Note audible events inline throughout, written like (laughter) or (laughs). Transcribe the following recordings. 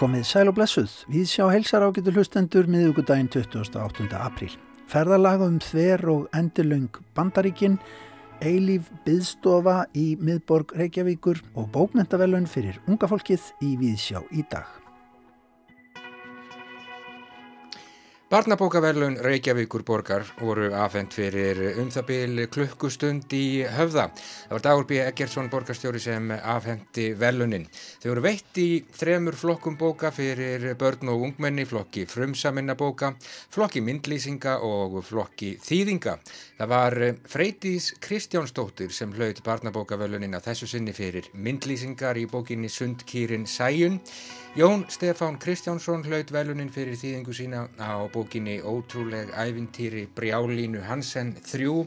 Komið sæl og blessuð, við sjá helsar ágættu hlustendur miðugudaginn 28. apríl. Ferðalaga um þver og endilöng bandaríkinn, eilíf byðstofa í miðborg Reykjavíkur og bókmentavelun fyrir unga fólkið í Víðsjá í dag. Barnabókaverlun Reykjavíkur borgar voru afhengt fyrir um það byl klukkustund í höfða. Það var Dagur B. Eggertsson borgarstjóri sem afhengti velunin. Þau voru veitt í þremur flokkum bóka fyrir börn og ungmenni, flokki frumsaminna bóka, flokki myndlýsinga og flokki þýðinga. Það var Freydís Kristjánsdóttir sem hlaut barnabókaverlunin að þessu sinni fyrir myndlýsingar í bókinni Sundkýrin Sæjun. Jón Stefán Kristjánsson hlaut velunin fyrir þýðingu sína á bókinni Ótrúleg ævintýri Brjálínu Hansen 3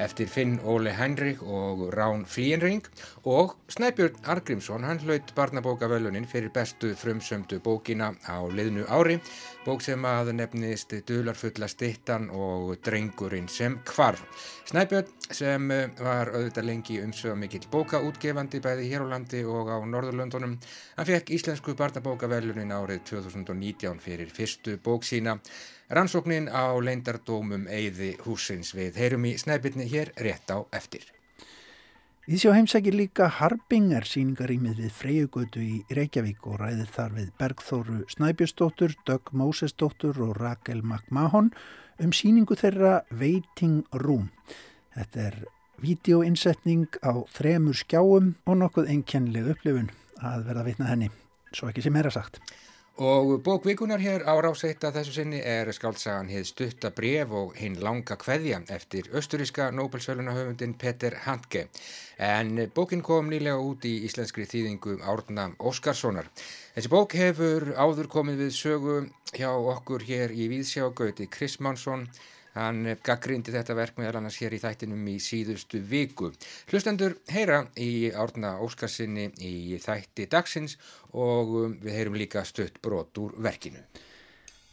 eftir Finn Óli Henrik og Rán Flíenring og Snæbjörn Argrímsson hann hlaut barnabókavelunin fyrir bestu frumsömdu bókina á liðnu ári bók sem að nefnist Dularfulla stittan og Drengurinn sem kvarf. Snæbjörn sem eh, var auðvitað lengi umsöða mikill bókaútgefandi bæði hér á landi og á Norðurlöndunum hann fekk íslensku barnabókavelunin árið 2019 fyrir fyrstu bók sína Rannsóknin á leindardómum Eyði húsins við heyrum í snæbyrni hér rétt á eftir. Sjá heimsækir líka Harbingar síningarýmið við Freyjugötu í Reykjavík og ræðið þar við Bergþóru Snæbjörnsdóttur, Dögg Mósesdóttur og Rakel McMahon um síningu þeirra Waiting Room. Þetta er vídeoinsetning á þremur skjáum og nokkuð einkennlega upplifun að verða vitna henni, svo ekki sem er að sagt. Og bókvíkunar hér á ráseitt að þessu sinni er skáltsagan hér stutta bref og hinn langa kveðja eftir östuríska Nobel-sölunahöfundin Peter Handke. En bókin kom nýlega út í íslenskri þýðingu Árna Óskarssonar. Þessi bók hefur áður komið við sögu hjá okkur hér í Víðsjágauti Chris Mansson Hann gaggrindi þetta verk meðal annars hér í þættinum í síðustu viku. Hlustendur heyra í árna Óskarsinni í þætti dagsins og um, við heyrum líka stött brot úr verkinu.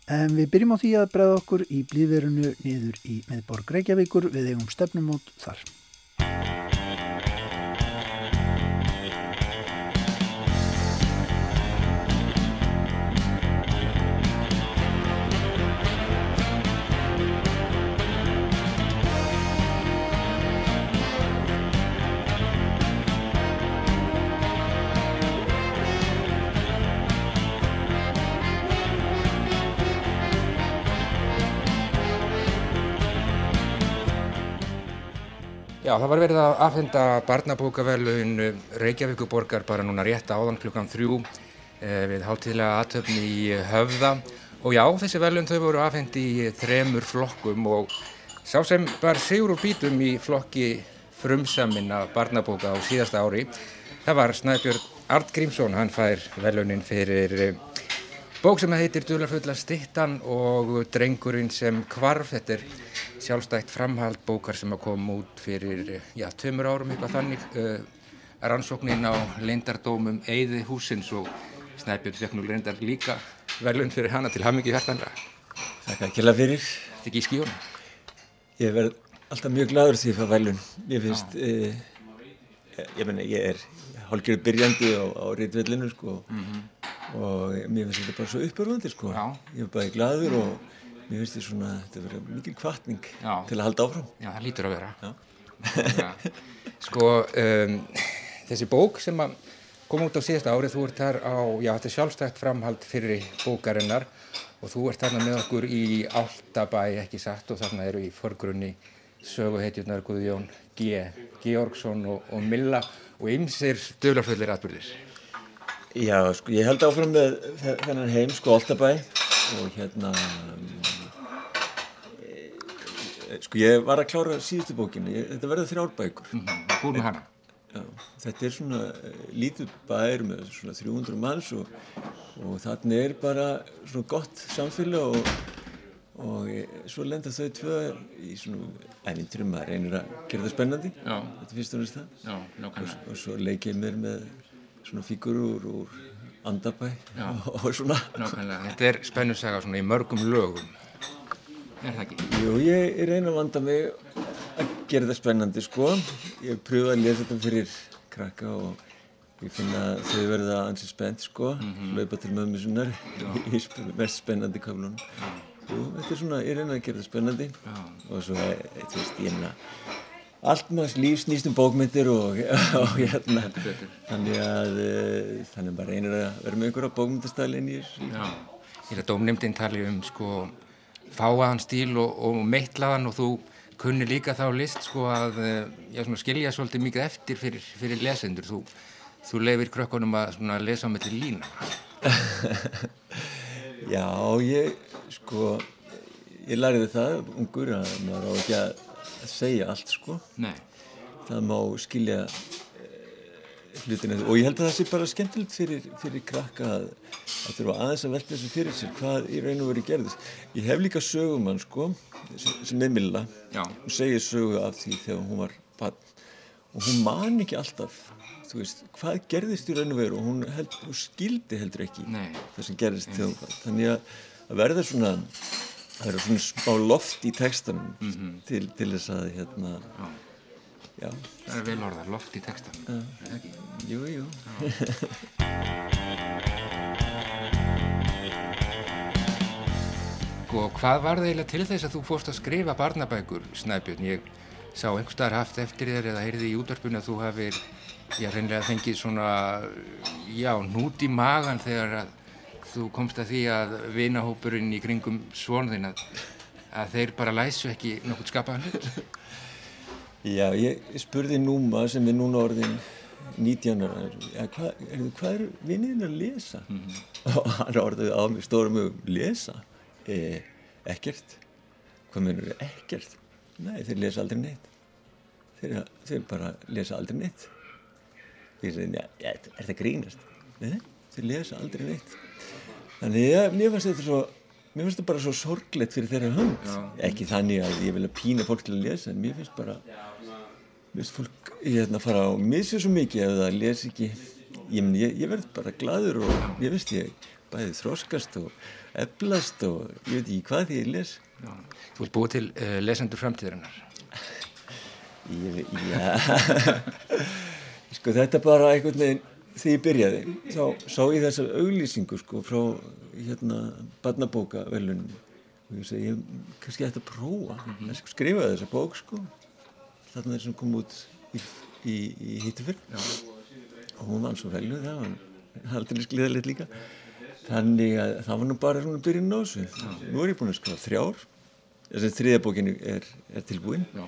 En við byrjum á því að bregða okkur í blíðverunu niður í meðborg Reykjavíkur við eigum stefnumót þar. Já, það var verið að aðfenda barnabókavelun Reykjavíkuborgar bara núna rétt áðan klukkan þrjú eh, við hátíðlega aðtöfni í höfða. Og já, þessi velun þau voru aðfendi í þremur flokkum og sá sem var sigur úr bítum í flokki frumsaminna barnabóka á síðasta ári það var Snæbjörn Artgrímsson, hann fær velunin fyrir eh, bók sem heitir Dularfulla stittan og Drengurinn sem kvarf, þetta er sjálfstætt framhald bókar sem að koma út fyrir, já, tömur árum eitthvað þannig uh, rannsóknin á leindardómum Eyði húsins og Snæbjörn fekk nú leindar líka verðlun fyrir hana til hamingi hærtanra Þakka ekki alveg fyrir. Þetta ekki í skíunum Ég verð alltaf mjög gladur því að fá verðlun Ég finnst uh, ég, meni, ég er hálfgerður byrjandi á, á rítvellinu sko mm -hmm. og mér finnst þetta bara svo uppörfandi sko. Ég er bara gladur og mér finnst þetta svona, þetta verður mikil kvartning til að halda áfram. Já, það lítur að vera. Sko, um, þessi bók sem kom út á síðasta árið, þú ert þar á, já, þetta er sjálfstækt framhald fyrir bókarinnar og þú ert þarna með okkur í Áltabæ, ekki satt, og þarna eru í förgrunni söguheitjurnar Guðjón G. Georgsson og, og Milla og ymsir dölarfullir atbyrðir. Já, sko, ég held áfram með þennan heim, sko, Áltabæ og hérna Sko ég var að klára síðustu bókinu, ég, þetta verður þrjárbækur. Mm -hmm. Búin með hana? Já, þetta er svona uh, lítið bær með svona 300 manns og, og þannig er bara svona gott samfélag og, og svo lenda þau tvö í svona ævinturum að reynir að gera það spennandi. Já. Þetta finnst þú næst það? Og, og svo leik ég mér með svona fígurur úr andabæ (laughs) og svona. Nákvæmlega, þetta er spennussaga svona í mörgum lögum er það ekki? Jú, ég reyna að vanda mig að gera þetta spennandi sko. Ég pröfa að lesa þetta fyrir krakka og ég finna að þau verða ansið spennt sko, laupa til mömmu sinnar (laughs) í sp- mest spennandi köflunum. Jú, þetta er svona, ég reyna að gera það spennandi. Og svo, eh, þú veist, ég reyna allt maður líf snýst um bókmyndir og, (laughs) og hérna. Þannig að eh, þannig að maður reynir að vera með einhverja bókmyndastæli inn í þessu. Já. Ég er að dómnefndin tali um sko fáaðan stíl og, og meitlaðan og þú kunni líka þá list sko að eh, já, svona, skilja svolítið mikið eftir fyrir, fyrir lesendur. Þú, þú leifir krökkunum að svona, lesa á melli lína. (laughs) Já, ég sko ég læriði það ungur að maður á ekki að segja allt sko Nei. það má skilja hlutina. Og ég held að það sé bara skemmtilegt fyrir, fyrir krakka að, að þurfa aðeins að velta þessu fyrir sér hvað í raun og veri gerðist. Ég hef líka sögumann sko sem, er Milla. Og segir sögu af því þegar hún var bann og hún man ekki alltaf þú veist, hvað gerðist í raun og veru. Og hún, held, hún skildi heldur ekki Nei. það sem gerðist þegar hún þannig að, að verða svona það verða svona smá loft í textanum til, til þess að hérna já, Það er vel orðað, loft í textan. jú, jú (laughs) Sko, hvað var það eiginlega til þess að þú fórst að skrifa barnabækur, Snæbjörn? Ég sá einhver staðar haft eftir þér eða heyrði í útvarpinu að þú hafir, já, hreinlega fengið svona, já, nút í magan þegar að þú komst að því að vinahópurinn í kringum svonðin að, að þeir bara læsu ekki nokkuð skapaðan hlut. (laughs) Já, ég spurði Núma sem er núna orðin 19 ára, ja, hvað, er, hvað er vinniðin að lesa? Og hann orðið á mig stórum og lesa? E, ekkert. Hvað mennur þau? Ekkert. Nei, þeir lesa aldrei neitt. Þeir, þeir bara lesa aldrei neitt. Ég segi, ja, er það grínast? Nei, þeir lesa aldrei neitt. Þannig, ja, mér fannst þetta svo, mér finnst þetta bara svo sorglegt fyrir þeirra hönd. Ekki þannig að ég vil að pína fólk til að lesa, en mér finnst bara, finnst fólk hérna fara á missu svo mikið ef það les ekki. Ég, ég, ég verð bara gladur og ég veist ég bæði þróskast og eflast og ég veit ekki hvað því ég les. Já. Þú vilt búið til uh, lesendur framtíðarinnar. ég, já. Sko þetta bara einhvern veginn þegar ég byrjaði þá sá ég þessa auglýsingu sko frá hérna barnabókavelunum og ég segi ég kannski ætti að prófa. Að skrifa þessa bók sko þarna sem kom út í, í, í Hítufyrr og hún vann svo velu það var aldrei skliðalegt líka. Þannig að það var nú bara svona byrjun á þessu. Nú er ég búin að skrifa þrjár. Þessi þriða bókin er, er tilbúin. Já,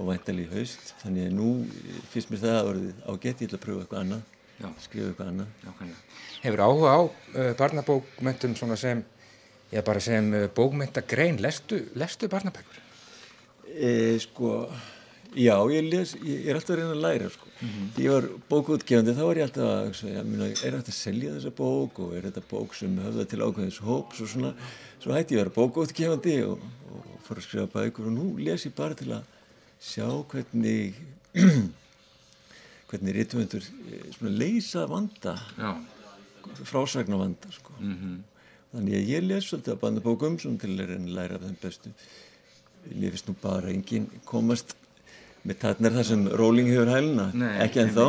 og væntal í haust. Þannig að nú finnst mér það að orðið ágætt. Ég ætla að pröfa eitthvað annað. Já. skrifa eitthvað annað. Nákvæmlega. Hefur áhuga á uh, barnabókmentum svona sem, já bara sem uh, bókmentagrein, lestu, lestu barnabækur? e, sko já, ég, les, ég er alltaf að reyna að læra sko. því ég var bókútgefandi þá var ég alltaf að já, minna, er þetta að selja þessa bók og er þetta bók sem höfða til ákveðins hóps og svona svo hætti ég að vera bókútgefandi og, og fór að skrifa bækur og nú les ég bara til að sjá hvernig (clears throat) hvernig rítuvendur svona leysa vanda Já. frásagna vanda sko. þannig að ég les svolítið að bandabókum sem til að reyna að læra af þeim bestu ég finnst nú bara enginn komast með tatnar þar sem Rowling hefur hæluna ekki en þá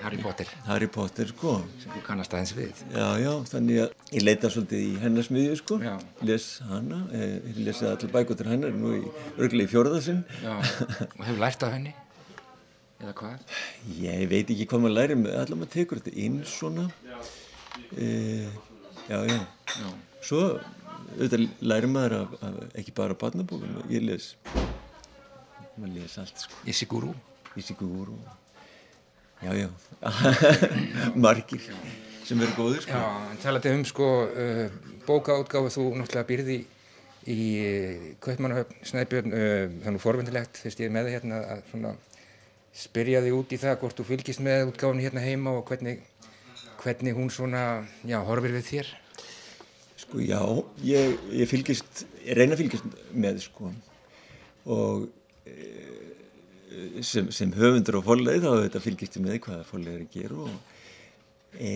Harry Potter, Harry Potter sko sem þú kannast aðeins við. já já þannig að ég leita svolítið í hennar smiðju sko Já. les hana eh, ég lesið allir bækotur hennar nú í örglega í fjórðasinn Já, og hefur lært af henni? Eða hvað? Ég veit ekki hvað maður læri með, allar maður tekur þetta inn svona e, Já, já Já. Svo auðvitað læri maður af, af ekki bara barnabókum, ég les maður les allt sko. Isiguru? Ísigúr og já, já. (laughs) Margir sem eru góðir sko. Já, en talandi um sko uh, bókaútgáfu þú náttúrulega býrði í uh, Kaupmannahöfn Snæbjörn, uh, þannig forvendilegt fyrst ég er með það hérna að svona spyrja þig út í það hvort þú fylgist með útgáfunni hérna heima og hvernig, hvernig hún svona, já, horfir við þér? Sko já, ég, ég fylgist, ég reyna fylgist með sko. Og sem, sem höfundur og fólkið þá þetta fylgist með hvað fólkið er að gera og e,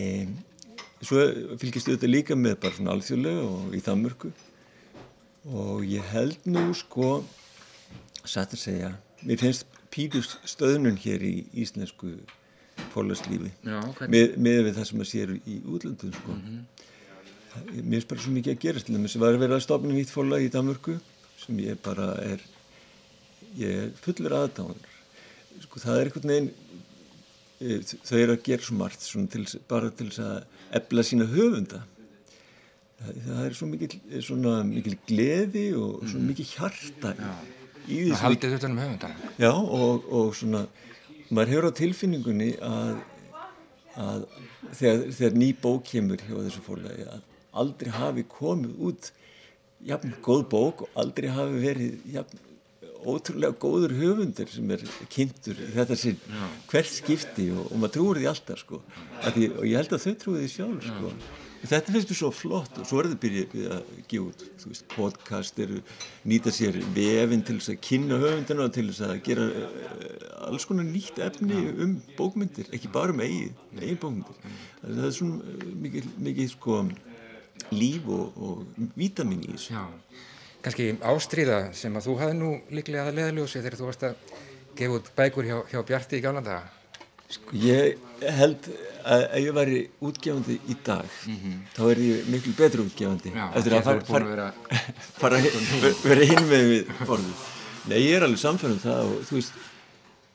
svo fylgist þetta líka með bara svona alþjóðlega og í Danmörku og ég held nú sko satt að segja, mér finnst pílust stöðnun hér í íslensku Já, hvernig? með, með við það sem að sér í útlöndum sko. það, mér finnst bara svo mikið að gerast að var að vera að stopna nýtt fóla í Danmörku sem ég bara er ég er fullur aðdáðan sko, það er einhvern veginn e, þau eru að gera svo margt til, bara til þess að ebla sína höfunda það, það er svo mikil, svona, mikil gleði og svo mikil hjarta Já. í Það þessu haldið utan um höfundana. Já, og, og svona, maður hefur á tilfinningunni að, að þegar, þegar ný bók kemur hjá þessu fólagi að aldrei hafi komið út jafn góð bók og aldrei hafi verið jafn ótrúlega góður höfundur sem er kynntur í þetta sinn. Hvert skipti og, og maður trúur því alltaf sko. því, og ég held að þau trúi því sjálf sko. þetta finnst mér svo flott og svo er það byrjað við að gefa út veist, podcast eru nýta sér vefin til þess að kynna höfundina og til þess að gera uh, alls konar nýtt efni um bókmyndir ekki bara um eigin, eigin bókmyndir. Það er svona mikið, mikið sko, líf og, og vítamin í þessu kannski ástríða sem að þú hafði nú líklega að leðaljósi þegar þú varst að gefa út bækur hjá, hjá Bjarti í gána daga. Sko, ég held að ef ég væri útgefandi í dag þá er ég miklu betur útgefandi Já, eftir að þú fara, fara, að vera fara vera hinn með við borðið. Nei, ég er alveg samfærum það og þú veist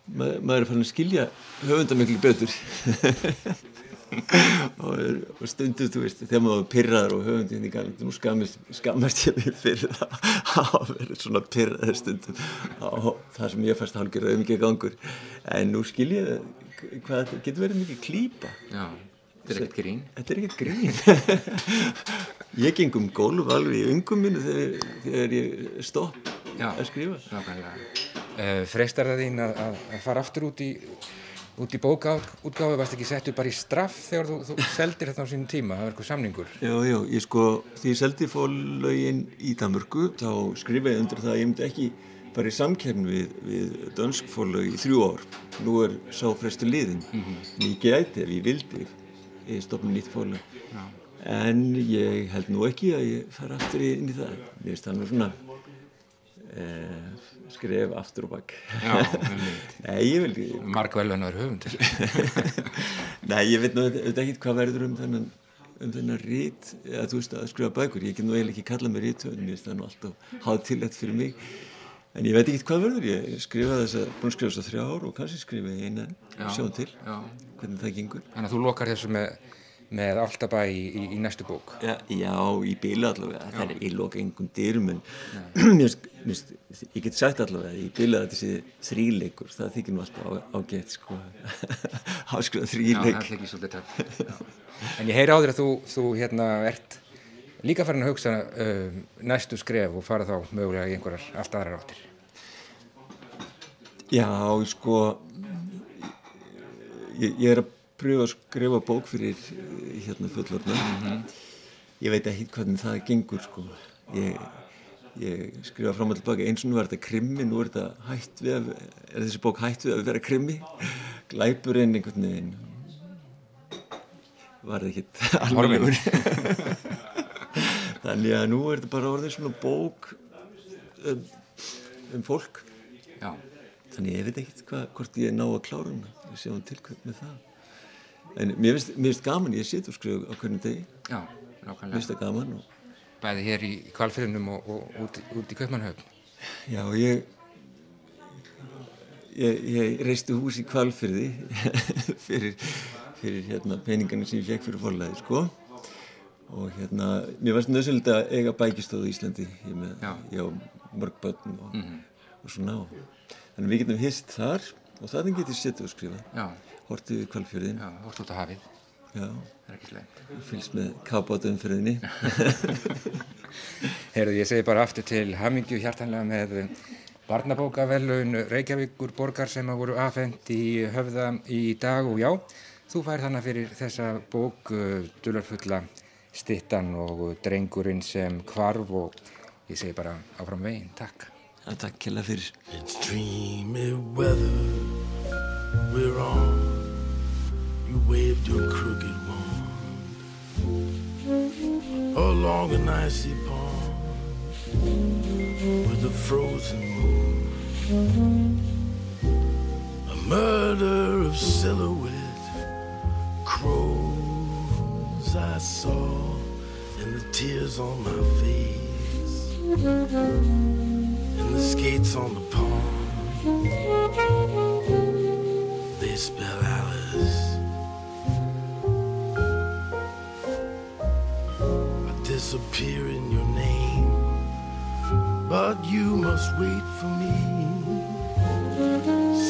ma maður er farin að skilja höfunda miklu betur (laughs) og, og stundu, þú veist þegar maður pyrraður og höfundi hérna í gang nú skammast, skammast ég mig fyrir það að vera svona pyrraður stundum á það sem ég fannst hálfgerða um ekki gangur en nú skil ég hvað þetta getur verið mikið klípa Já, þetta er ekkert grín. Þetta er ekkert grín. (laughs) ég geng um gólf alveg í ungum minu þegar, þegar ég stopp Já. að skrifa. Uh, freistar það þín að, að fara aftur út í, út í bókaútgáfi, varst ekki settu bara í straff þegar þú, þú seldir þetta á sínum tíma, það var eitthvað samningur. Já, já, ég sko, því ég seldi fólögin í Danmörku, þá skrifaði ég undir það að ég myndi ekki bara í samkerni við, við dönsk fólög í þrjú ár. Nú er sá frestu liðin. En ég gæti ef ég vildi, ég stopna nýtt fólög. En ég held nú ekki að ég fara aftur inn í það. Finnst það nú svona eh, skref aftur og bakk. (laughs) Nei, ég vil ekki. Markvelvenar höfundur. (laughs) Nei, ég veit nú auðvitað ekki hvað verður um þennan um þennan rít, eða þú veist að skrifa bækur ég get nú eiginlega ekki kalla mig rítöðun mér finnst það nú alltaf háð tillætt fyrir mig en ég veit ekki hvað verður, ég skrifa þess að búin að skrifa þess að þrjá ár og kannski skrifa ég einan, Já. sjáum til Já. hvernig það gengur Þannig að þú lokar þessu með, með Altabæ í, í, í næstu bók. Já, já í bíla allavega, það er ég loka engum dyrum en (clears throat) ég get sagt allavega, í bíla þetta sé þríleikur, það þykir nú alltaf ágætt sko, (laughs) Já, þríleik er. En ég heyri á þér að þú, þú hérna ert líka farin að hugsa uh, næstu skref og fara þá mögulega í einhverjar allt aðrar áttir. Já, sko ég, ég er að pröfa að skrifa bók fyrir eh, hérna fullorna ég veit ekki hvernig það gengur sko. Ég, ég skrifa fram og tilbaka eins og nú er þetta krimmi nú er þetta hætt við að er þessi bók hætt við að vera krimmi glæpurinn einhvern veginn. Var það ekkert (laughs) alveg (laughs) þannig að nú er þetta bara orðið svona bók um, um fólk. Já, Þannig ég veit ekkert hvað, hvort ég ná að klára hana, við sjáum til hvað með það. En mér finnst, mér gaman, ég sit og skrifa á hvernig degi, já, mér nákvæmlega. finnst það gaman og Bæði hér í kvalfyrðunum og, og út, út í Kaupmannhöfn. já, ég, ég, ég reisti hús í kvalfyrði (laughs) fyrir, fyrir hérna peningarnir sem ég fekk fyrir fórlæði, sko. Og hérna, mér varst nöðsöld að eiga bækistóð í Íslandi, ég með, Já. ég á mörg börn og, og svona og þannig við getum hist þar og þannig get ég setið og skrifa, Já, hortið við kvalfyrðin, já, hort út á hafið. já. Það er ekki slemt. fylgst með kábátumfriðinni (laughs) Heyrðu, ég segi bara aftur til hamingju hjartanlega með barnabókavelun Reykjavíkur borgar sem að voru afhengt í höfða í dag og já, þú fær þannig fyrir þessa bók uh, dularfulla stittan og drengurinn sem kvarf og ég segi bara áfram veginn, takk. Já, takk kella fyrir It's dreamy weather we're on. You waved your crooked wand. Along an icy pond with a frozen moon. A murder of silhouette. Crows I saw. And the tears on my face. And the skates on the pond. They spell disappear in your name, but you must wait for me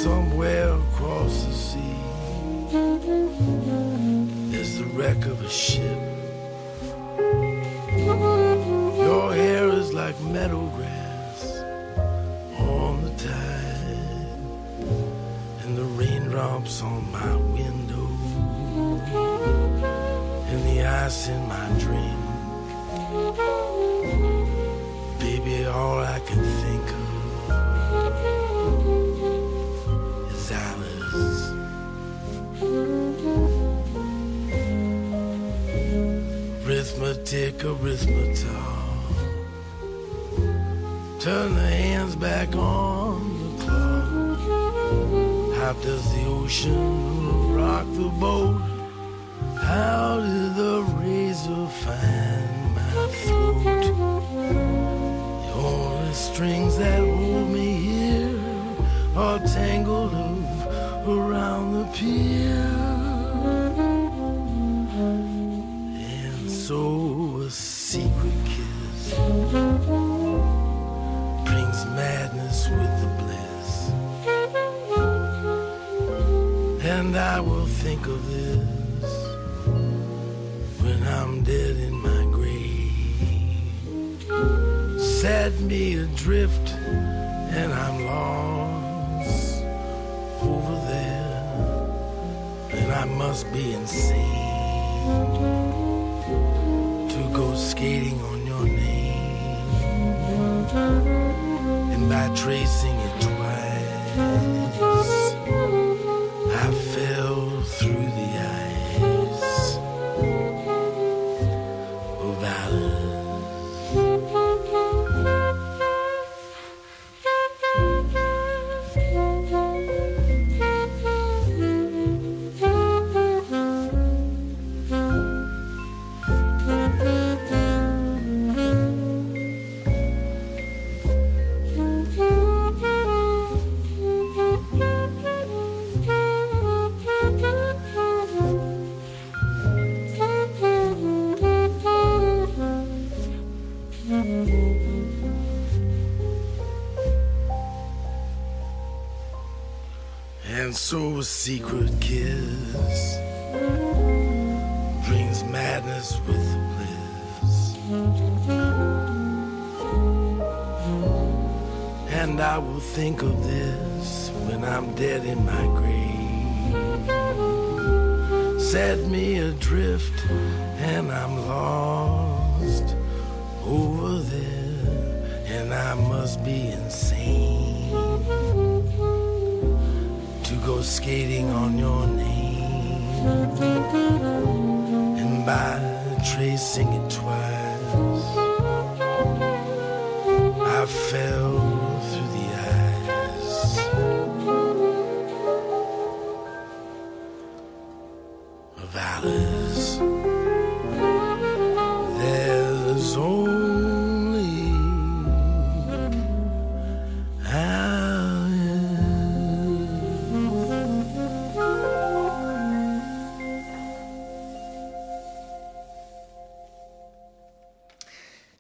somewhere across the sea. There's the wreck of a ship. Your hair is like meadow grass on the tide, and the raindrops on my window, and the ice in my drink. Baby, all I can think of is Alice. Arithmetic, arithmetic. Turn the hands back on the clock. How does the ocean rock the boat? How did the razor find throat? The only strings that hold me here are tangled up around the pier. And so a secret kiss brings madness with the bliss. And I will think of this when I'm dead in Set me adrift and I'm lost over there. And I must be insane to go skating on your name. And by tracing it twice, think of this when I'm dead in my grave. Set me adrift and I'm lost over there. And I must be insane to go skating on your name. And by tracing it twice,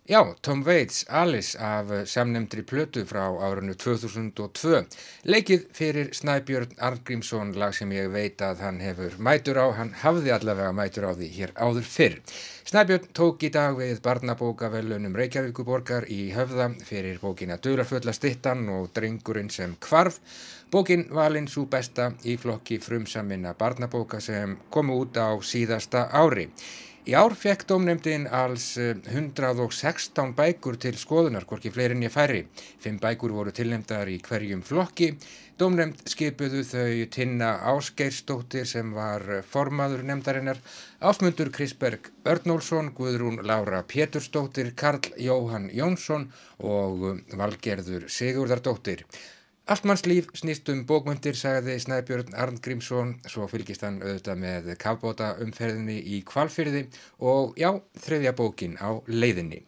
Já, Tom Waits, Alice af samnemndri plötu frá árinu 2002. Leikið fyrir Snæbjörn Arngrímsson, lag sem ég veit að hann hefur mætur á, hann hafði allavega mætur á því hér áður fyrr. Snæbjörn tók í dag við barnabókavelunum Reykjavíkuborgar í höfða fyrir bókina Dularfulla stittan og Drengurinn sem kvarf. Bókin valinn svo besta í flokki frumsamina barnabóka sem komu út á síðasta ári. Í ár fekk dómnefndin alls eh, 116 bækur til skoðunar, hvorki fleirin ég færri. Fimm bækur voru tilnefndar í hverjum flokki. Dómnefnd skipuðu þau Tinna Ásgeirsdóttir sem var formaður nefndarinnar, Ásmundur Krisberg Örnólfsson, Guðrún Lára Pétursdóttir, Karl Jóhann Jónsson og Valgerður Sigurðardóttir. Allt manns líf snýst um bókmyndir, sagði Snæbjörn Arngrímsson, svo fylgist hann auðvitað með kafbóta umferðinni í kvalfyrði og já, þriðja bókin á leiðinni.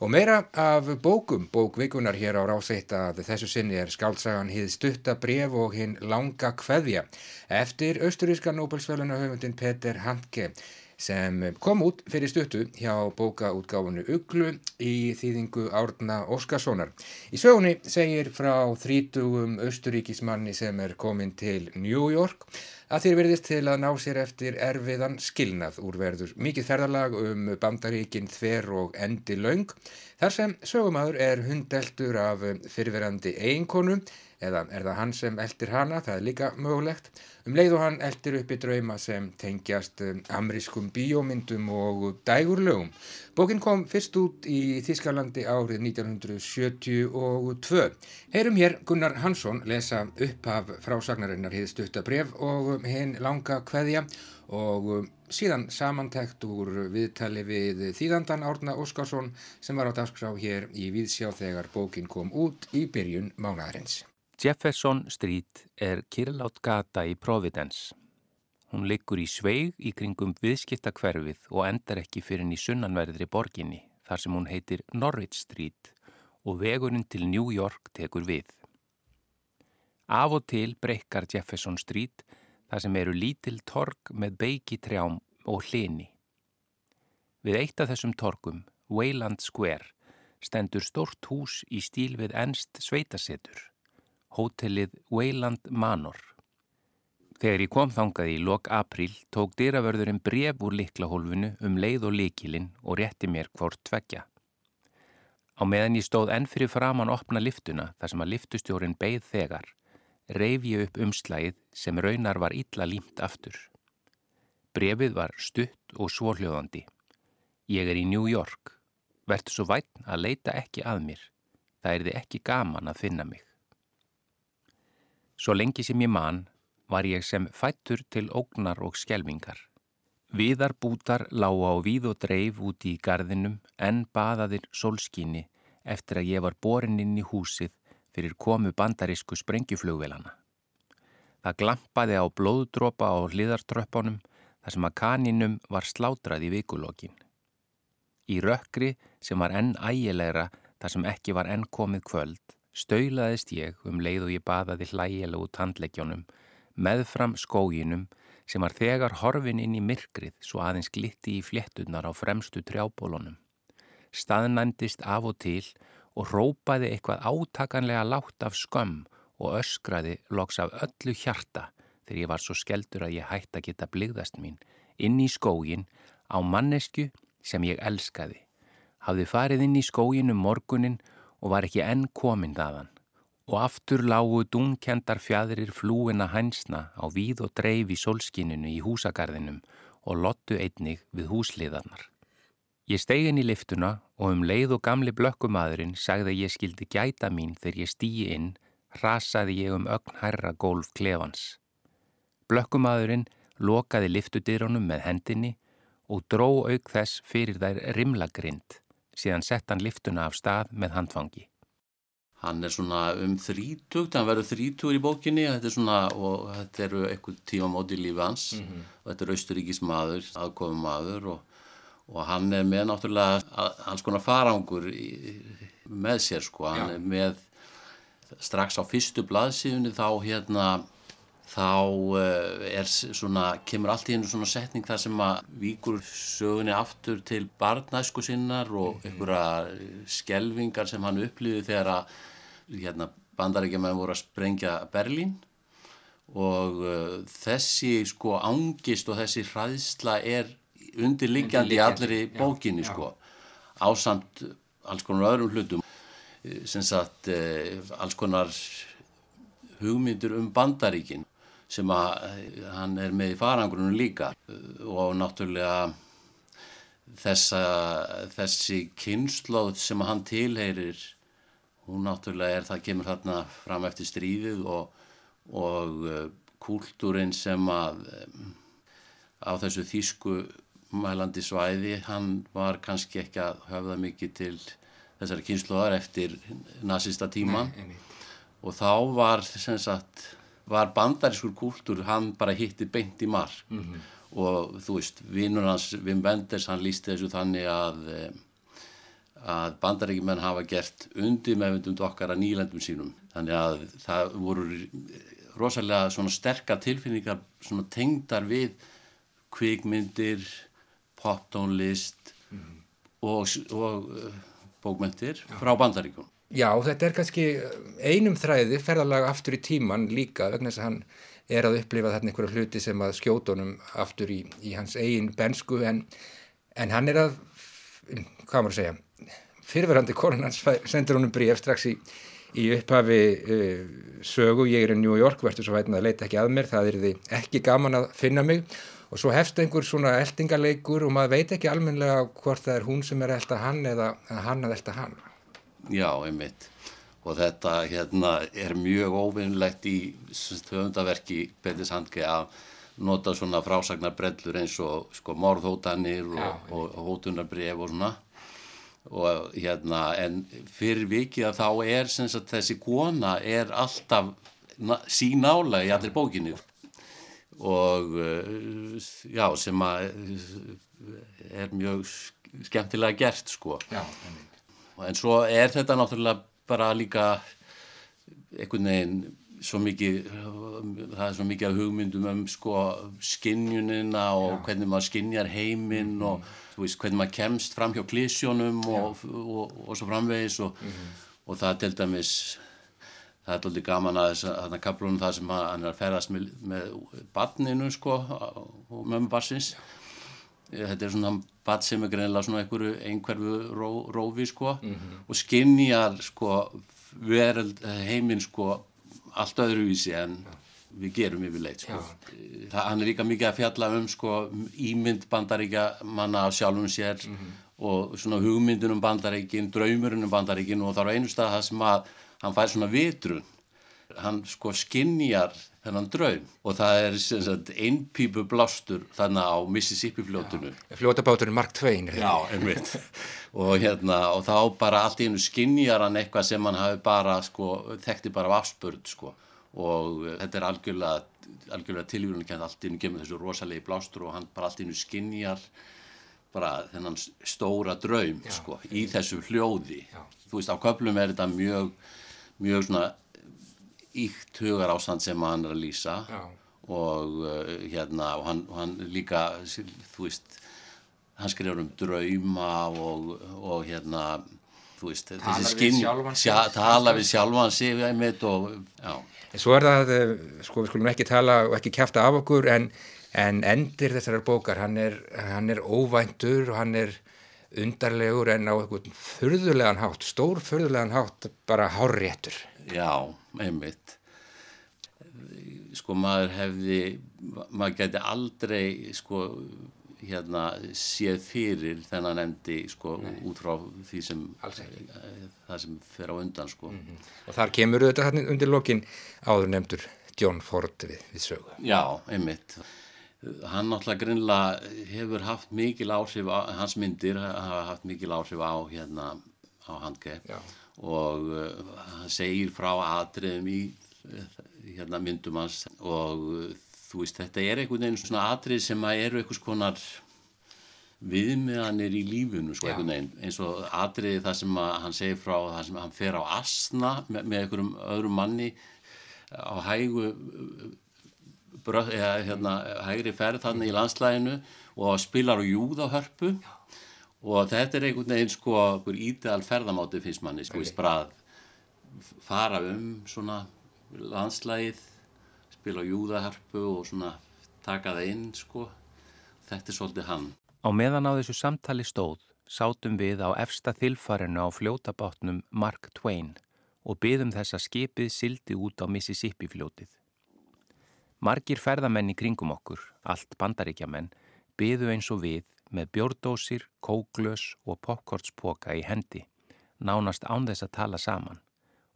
Og meira af bókum, bókvikunar hér á ráseitt að þessu sinni er skáltsagan hið stutta bref og hinn langa kveðja. Eftir austuríska Nobelsvöluna höfundin Peter Handke sem kom út fyrir stuttu hjá bókaútgáfunu Uglu í þýðingu Árna Óskarssonar. Í sögunni segir frá þrítugum austuríkismanni sem er komin til New York að þér verðist til að ná sér eftir erfiðan skilnað úrverður mikið ferðarlag um bandaríkin þver og endi laung þar sem sögumadur er hundeltur af fyrirverandi eiginkonu eða er það hann sem eldir hana, það er líka mögulegt. Um leið og hann eldir upp í drauma sem tengjast um, amrískum bíómyndum og dægurlögum. Bókin kom fyrst út í Þískalandi árið 1972. Heyrum hér Gunnar Hansson lesa upp af frásagnarinnar hið stuttabref og hinn langa kveðja og um, síðan samantækt úr viðtali við þýðandan Árna Óskarsson sem var á dagskrá hér í Víðsjá þegar bókin kom út í byrjun mánaðarins. Jefferson Street er kirlátt gata í Providence. Hún liggur í sveig í kringum viðskiptakverfið og endar ekki fyrir henni sunnanverðri borginni þar sem hún heitir Norwich Street og vegurinn til New York tekur við. Af og til breykar Jefferson Street þar sem eru lítil torg með beiki trjám og hlini. Við eitt af þessum torgum, Wayland Square, stendur stort hús í stíl við ennst sveitasetur hótelið Wayland Manor. Þegar ég kom þangað í lok april tók dyravörðurinn bref úr liklahólfinu um leið og likilinn og rétti mér hvort tveggja. Á meðan ég stóð enn fyrir framann opna liftuna þar sem að liftustjórin beigð þegar, reyf ég upp umslægið sem raunar var illa límt aftur. Brefið var stutt og svorljóðandi. Ég er í New York. Vertu svo vært að leita ekki að mér. Það er þið ekki gaman að finna mig. Svo lengi sem ég man var ég sem fættur til ógnar og skjelvingar. Viðarbútar lága á víð og dreif úti í gardinum en baðaðir solskinni eftir að ég var borin inn í húsið fyrir komu bandarísku sprengjuflugvelana. Það glampaði á blóðdrópa á hliðartröppunum þar sem að kaninum var slátrað í vikulokkin. Í rökkri sem var enn ægilegra þar sem ekki var enn komið kvöld Staulaðist ég um leið og ég baðaði hlægilega út handleggjónum, meðfram skóginum sem var þegar horfin inn í myrkrið svo aðeins glitti í fléttunar á fremstu trjábólunum. Staðnæmdist af og til og rópaði eitthvað átakanlega látt af skömm og öskraði loks af öllu hjarta þegar ég var svo skeldur að ég hætti að geta bligðast mín inn í skógin á mannesku sem ég elskaði. Hafði farið inn í skógin um morgunin og var ekki enn komin þaðan og aftur lágu dúnkendar fjadrir flúina hænsna á víð og dreif í solskininu í húsagarðinum og lottu einnig við húsliðarnar. Ég stegi inn í liftuna og um leið og gamli blökkumadurinn sagði ég skildi gæta mín þegar ég stýi inn, rasaði ég um ögn herra gólf klefans. Blökkumadurinn lokaði liftudirunum með hendinni og dró auk þess fyrir þær rimlagrind síðan sett hann liftuna af stað með handfangi. Hann er svona um þrítugt, hann verður þrítugur í bókinni þetta svona, og þetta eru eitthvað tíma móti í lífi hans mm -hmm. og þetta er austuríkis maður, aðkofum maður og, og hann er með náttúrulega alls konar farangur í, með sér sko, hann Já. er með strax á fyrstu blaðsíðunni þá hérna þá eh, er svona, kemur allt í hennu svona setning þar sem að víkur sögunni aftur til barnæsku sinnar og mhm. einhverja skelvingar sem hann upplýði þegar að hérna, bandarækjumæðin voru að sprengja Berlín. Og uh, þessi sko ángist og þessi hræðsla er undirliggjandi í allri bókinni sko ásamt alls konar öðrum hlutum. Eh, sem sagt uh, alls konar hugmyndur um bandaríkin sem að hann er með í farangrunum líka. Og náttúrulega þessa, þessi kynnslóð sem hann tilheyrir hún náttúrulega er það kemur þarna fram eftir stríðið og, og uh, kúltúrin sem að um, á þessu þýsku mælandi svæði hann var kannski ekki að höfða mikið til þessari kynnslóðar eftir nazista tíman Nei, og þá var sem sagt var bandarískur kúltúr hann bara hitti beint í mark -hmm. og þú veist, vinnur hans Wim Wenders, hann lísti þessu þannig að eh, að bandaríkjumenn hafa gert undir meðvindum okkar að nýlendum sínum þannig að það voru rosalega svona sterkar tilfinningar svona tengdar við kvikmyndir poptónlist mm. og, og uh, bókmyndir frá bandaríkjum Já, þetta er kannski einum þræði ferðalega aftur í tíman líka vegna þess að hann er að upplifa þarna einhverja hluti sem að skjótonum aftur í, í hans eigin bensku en, en hann er að hvað maður að segja fyrirverandi konun hans sendur honum bríf strax í, í upphafi uh, sögu, ég er í New York verður svo vætna að leita ekki að mér, það er því ekki gaman að finna mig. Og svo hefst einhver svona eldingaleikur og maður veit ekki almenlega hvort það er hún sem er elda hann eða hann að elda hann Já, einmitt. Og þetta hérna er mjög óvinnlegt í höfundaverki Pettis Handke að nota svona frásagnar brellur eins og sko morðhótanir og, og, og hótunarbref og svona. Og hérna en fyrir vikið að þá er sagt, þessi kona er alltaf sín ála í allir bókinu og eh, já sem að er mjög skemmtilega gert sko. Já, en svo er þetta náttúrulega bara líka einhvern veginn svo mikið það er svo mikið af hugmyndum um sko skinnjunina og já. hvernig maður skinnjar heiminn mm. og veist, hvernig maður kemst fram hjá klísjónum og, og, og, og svo framvegis mm -hmm. og það til dæmis það er alltaf gaman að að kaplunum það sem hann er að ferðast með, með barninu sko og mömmu barsins þetta er svona barn sem er greinilega svona einhverju einhverfu ró, rófi sko mm -hmm. og skinnjar sko verð heiminn sko allt öðruvísi en við gerum yfirleitt sko. það, hann er líka mikið að fjalla um sko, ímynd bandaríkja manna af sjálfum sér mm -hmm. og svona hugmyndin um bandaríkin draumurinn um bandaríkin og það er einu stað það sem að hann fær svona vitrun hann sko skinnjar þennan draum. Og það er einpípu blástur þannig á Mississippi fljótunu fljótabáturinn Mark Twain Já, og, hérna, og þá bara allt í hennu skinnjar hann eitthvað sem hann hafi bara sko, þekkti bara af afspörd sko. Og þetta er algjörlega, algjörlega tilvíðunum kænt allt inn gemur þessu rosalegi blástur og hann bara allt innu skinjar bara þennan stóra draum já, sko, í þessu hljóði. Já. þú veist á köplum er þetta mjög mjög svona íkt hugar ástand sem hann er að lýsa já. og uh, hérna og hann, hann líka þú veist hann skrifur um drauma og, og hérna þú veist þessi skinn tala við sjálfan sig og, já En svo er það, eh, sko við skulum ekki tala og ekki kæfta af okkur en, en endir þessar bókar, hann er, hann er óvæntur og hann er undarlegur en á eitthvað fyrðulegan hátt, stór fyrðulegan hátt, bara hárréttur. Já, einmitt. Sko maður hefði, maður geti aldrei sko hérna séð fyrir þennan endi sko Nei. út frá því sem eh, það sem fer á undan sko mm -hmm. og þar kemur þetta undir lokin áður nefndur John Ford við, við sögu Já, einmitt hann náttúrulega grinnlega hefur haft mikil áhrif á, hans myndir hafa haft mikil áhrif á hérna á handge og uh, hann segir frá atriðum í hérna myndum hans og þú veist, þetta er einhvern veginn svona atrið sem að eru einhvers konar viðmiðanir í lífunu sko, eins og atriði það sem hann segir frá, það sem hann fer á asna með, með einhverjum öðrum manni á hægu bröð, eða hérna hægri ferð þannig í landslæginu og spilar á júðahörpu og þetta er einhvern veginn sko ídeal ferðamáti finnst manni, sko, okay. bara að fara um svona landslægið spila júðaharpu og svona taka það inn sko. Þetta er svolítið hann. Á meðan á þessu samtali stóð sátum við á efsta þilfarinu á fljótabátnum Mark Twain og byðum þess að skipið sildi út á Mississippi fljótið. Margir ferðamenn í kringum okkur, allt bandaríkjamenn, byðu eins og við með bjórdósir, kóklös og popkortspoka í hendi, nánast án þess að tala saman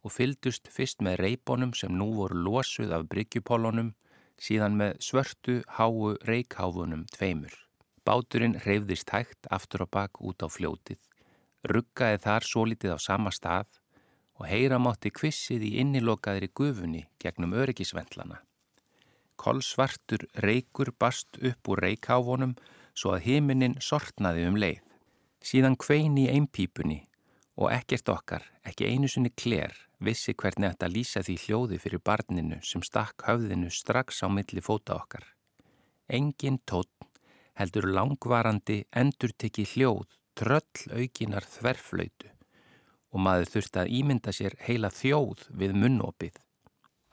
og fyldust fyrst með reybónum sem nú voru losuð af bryggjupólunum, síðan með svörtu háu reykháfunum tveimur. Báturinn reyfðist hægt aftur og bakk út á fljótið, ruggaði þar svo litið á sama stað og heyra mátti kvissið í innilokaðri gufunni gegnum öryggisvendlana. Kolsvartur reykur bast upp úr reykháfonum svo að himinin sortnaði um leið. Síðan kvein í einpípunni og ekkert okkar, ekki einu sinni kler, vissi hvernig þetta lýsa því hljóði fyrir barninu sem stakk höfðinu strax á milli fóta okkar. Engin tótt heldur langvarandi endur teki hljóð tröll aukinar þverflöytu og maður þurfti að ímynda sér heila þjóð við munnopið.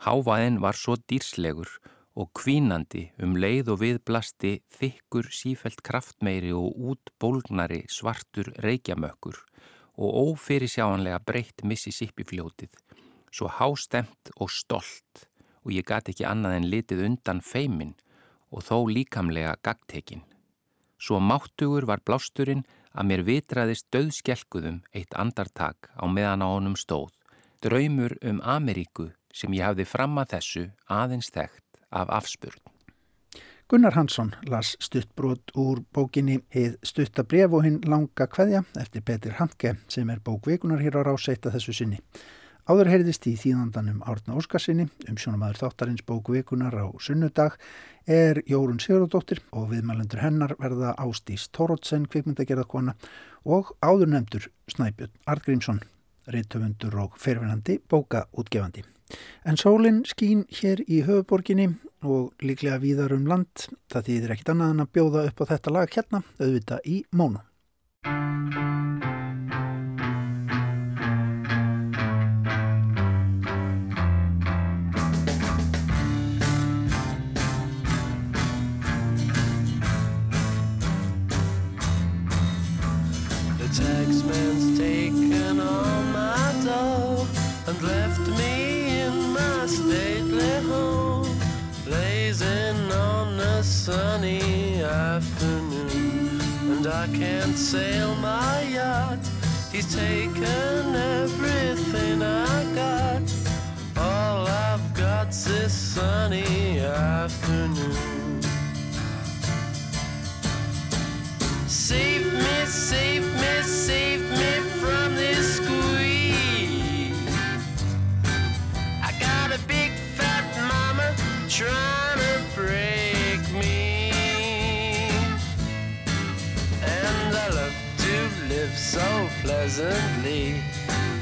Hávaðin var svo dýrslegur og kvínandi um leið og við blasti þykkur sífelt kraftmeiri og útbólgnari svartur reykjamökkur og ófyrir sjáanlega breytt Mississippi fljótið, svo hástemt og stolt og ég gati ekki annað en litið undan feimin og þó líkamlega gagtekinn. Svo máttugur var blásturinn að mér vitraðist döðskjelkuðum eitt andartak á meðan á honum stóð, draumur um Ameríku sem ég hafði fram að þessu aðeins þekkt af afspurn. Gunnar Hansson las stuttbrot úr bókinni Heið stuttabref og hinn langa kveðja eftir Petir Handke sem er bókvikunar hér á rásætta þessu sinni. Áður heyrðist í þýðandanum Árna Óskarsinni um sjónumæður þáttarins bókvikunar á sunnudag er Jórun Sigurðardóttir og viðmælendur hennar verða Ástís Tórótsen kvikmyndagerðarkona og áður nefndur Snæbjörn Artgrímsson, reittöfundur og ferfinandi bókaútgefandi. En sólinn skín hér í höfuborginni og líklega víðar um land, það þýðir ekkit annað en að bjóða upp á þetta lag hérna, auðvita í mónu. I can't sail my yacht. He's taken everything I got. All I've got's this sunny afternoon. Pleasantly.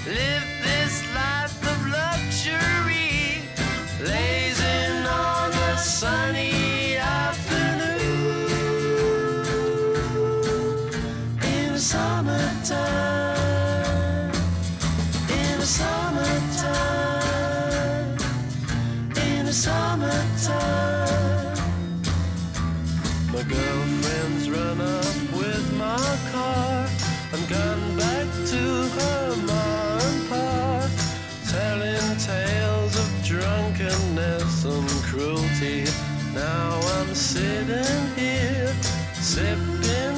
Live drunkenness and cruelty. Now I'm sitting here, sipping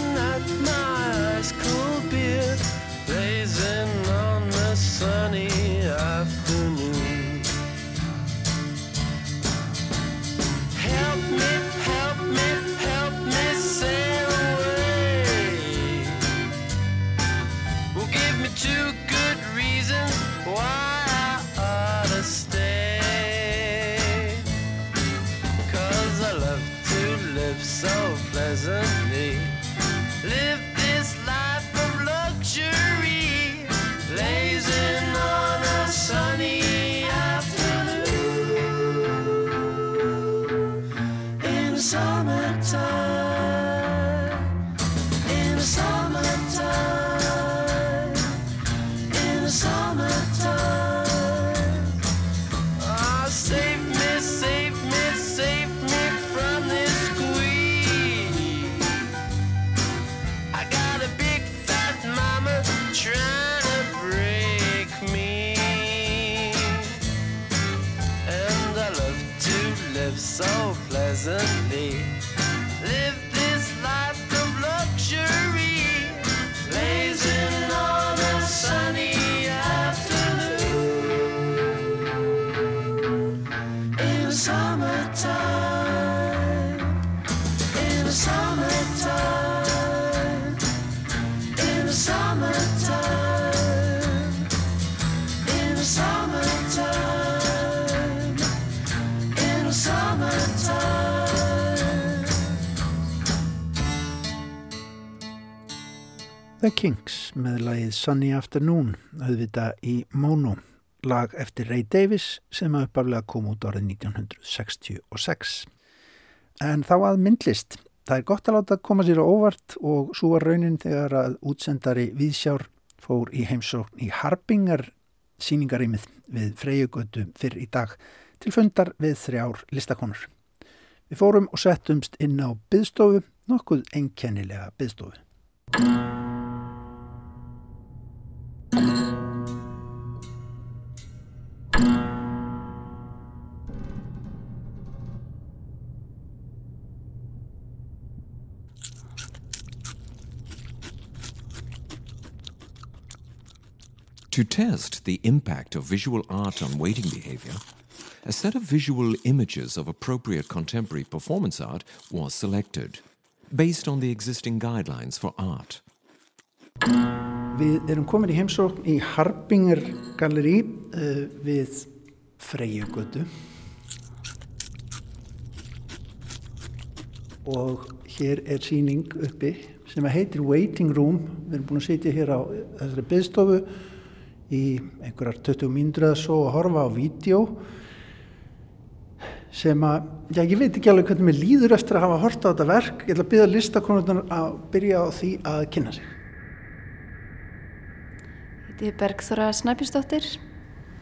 The Kings með lagið Sunny Afternoon, auðvita í Mono, lag eftir Ray Davis sem að uppaflega kom út árið 1966. En þá að myndlist. Það er gott að láta koma sér á óvart og svo var raunin þegar að útsendari Víðsjár fór í heimsókn í Harbinger síningarímið við Freyjugötu fyrr í dag til fundar við þrjár listakonur. Við fórum og settumst inn á byðstofu, nokkuð einkennilega byðstofu. To test the impact of visual art on waiting behavior, a set of visual images of appropriate contemporary performance art was selected, based on the existing guidelines for art. Við erum komin í heimsókn í Harbinger Gallerí uh, við Freyjugötu og hér er síning uppi sem heitir Waiting Room. Við erum búin að sitja hér á þessari byggstofu í einhverjar 20 mínútur eða svo og horfa á vídeo sem að, já ég veit ekki alveg hvernig mér líður eftir að hafa hort á þetta verk. Ég ætla að byrja listakonurnar að byrja á því að kynna sig. Þetta er Bergþóra Snæbjörnsdóttir.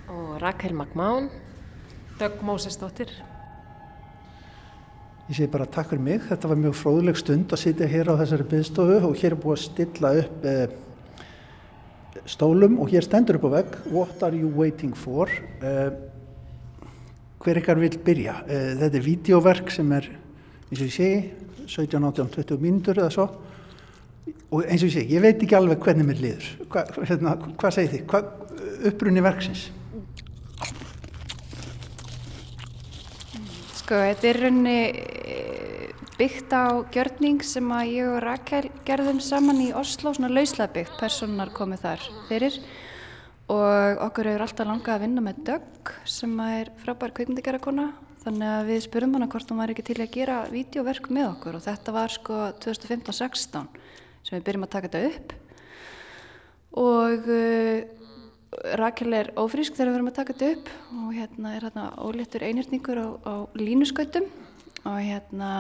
og Rakel Magmán, Dögg Mósesdóttir. Ég segi bara takk fyrir mig. Þetta var mjög fróðleg stund að sitja hér á þessari byggstofu og hér er búið að stilla upp eh, stólum og hér stendur upp á vegg What are you waiting for? Eh, hver ykkar vil byrja? Eh, þetta er vídeoverk sem er, eins og ég segi, 17, 18, 20 mínútur eða svo. Og eins og ég segi, ég veit ekki alveg hvernig mér liður. Hva, hérna, hvað segir þið? Hvað upprunni verksins? Sko, þetta er raunni byggt á gjörning sem að ég og Rakel gerðum saman í Oslo, svona lauslega byggt, personar komið þar fyrir og okkur hefur alltaf langað að vinna með Dögg sem er frábær kveikmyndigerakona þannig að við spurum hana hvort hún var ekki til að gera vídeoverk með okkur og þetta var sko 2015-16 sem við byrjum að taka þetta upp. Og uh, Rakel er ófrísk þegar við verum að taka þetta upp og hérna er hérna óléttur einhjörningur á, á línuskautum og hérna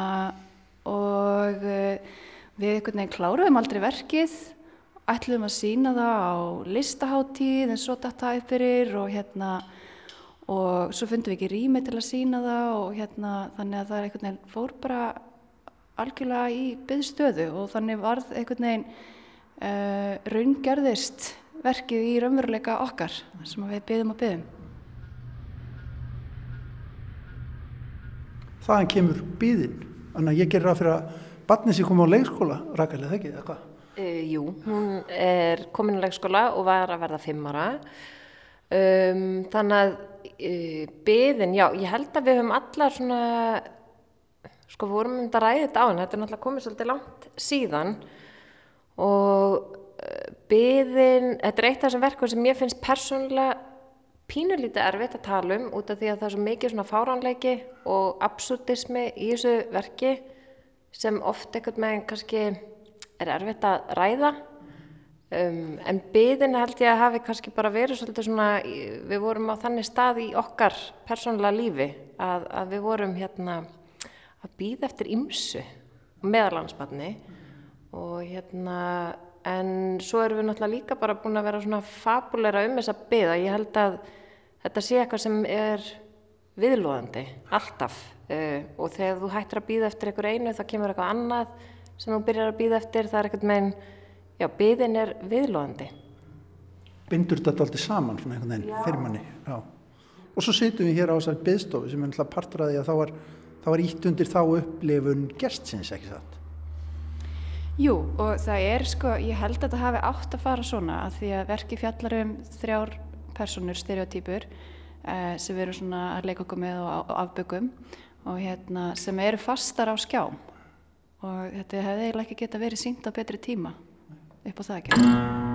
og uh, við einhvern veginn kláruðum aldrei verkið ætluðum að sína það á listaháttíð en svo upp fyrir og hérna og svo fundum við ekki rými til að sína það og hérna þannig að það er einhvern veginn fór bara algjörlega í byðstöðu og þannig varð einhvern veginn uh, raungerðist verkið í raunveruleika okkar sem við byðum og byðum. Þaðan kemur byðin. Þannig að ég gerir það fyrir að barnið sér koma á leikskóla, Rakel, eða ekki, eða hvað? Uh, jú, hún er komin í leikskóla og var að verða fimm ára. Um, þannig að uh, byðin, já, ég held að við höfum allar svona, sko, við vorum um þetta ræða þetta á henni, þetta er náttúrulega komið svolítið langt síðan og uh, byðin, þetta er eitt af þessum verkum sem ég finnst persónulega pínulítið erfitt að tala um út af því að það er svo mikið svona fáránleiki og absurdismi í þessu verki sem oft einhvern veginn kannski er erfitt að ræða. Um, en byðin held ég að hafi kannski bara verið svolítið svona, við vorum á þannig stað í okkar persónulega lífi að, að við vorum hérna að býða eftir ymsu meðalansbarni og hérna en svo erum við náttúrulega líka bara búin að vera svona fabulera um þessa byða ég held að þetta sé eitthvað sem er viðlóðandi alltaf uh, og þegar þú hættir að býða eftir einhver einu þá kemur eitthvað annað sem þú byrjar að býða eftir það er eitthvað meginn já, byðin er viðlóðandi bindur þetta alltaf saman svona einhvern veginn fyrir manni. Já. Og svo sitjum við hér á þessari byðstofu sem er að því að þá var, þá var ítt undir þá upplifun gestsins, ekki satt? Jú, og það er sko, ég held að þetta hafi átt að fara svona að því að verki fjallar um þrjár personur, stereotypur eh, sem við erum svona að leika okkur með og, afbökum og hérna sem eru fastar á skjám og þetta hefði eiginlega ekki geta verið sínt á betri tíma upp á það ekki.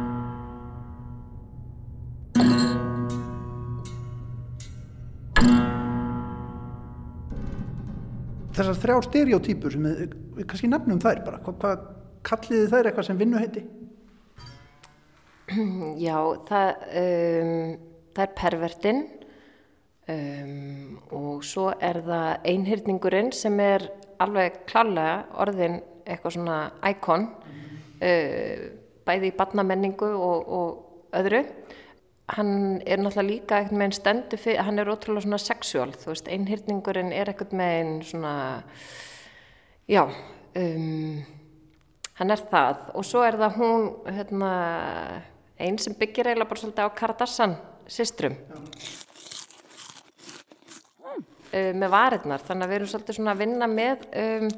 Þessar þrjár stereotypur sem við, við kannski nefnum þær bara, hvað, hvað kalliði þær eitthvað sem vinnuheiti? (clears throat) Já, það, um, það er pervertinn um, og svo er það einhyrningurinn sem er alveg klálega orðin eitthvað svona íkon uh, bæði í barnamenningu og, og öðru. Hann er náttúrulega líka einhvern veginn stendur fyrir, hann er ótrúlega svona sexuál, þú veist, einhyrningurinn er einhvern veginn svona, já, um, hann er það. Og svo er það hún, hérna, einn sem byggir eiginlega bara svolítið á Karadassan systrum. Uh, með varirnar, þannig að við erum svolítið svona að vinna með um,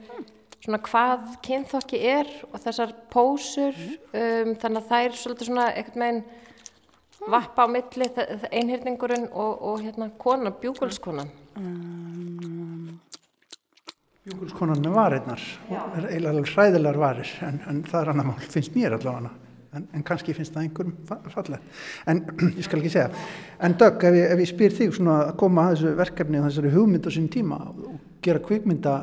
svona hvað kynþokki er og þessar pósur, um, þannig að það er svolítið svona einhvern veginn vappa á milli einhyrningurinn og, og hérna konan, bjúkulskonan. Júkulskonan með varirnar, er eiginlega alveg hræðilegar varir, en, en það er annar mál, finnst mér allavega, en, en kannski finnst það einhverjum fa- fallegt. En (clears throat) ég skal ekki segja, en Dögg, ef, ef ég spyr þig svona að koma að þessu verkefni og þessari hugmynd á sín tíma og gera kvikmynda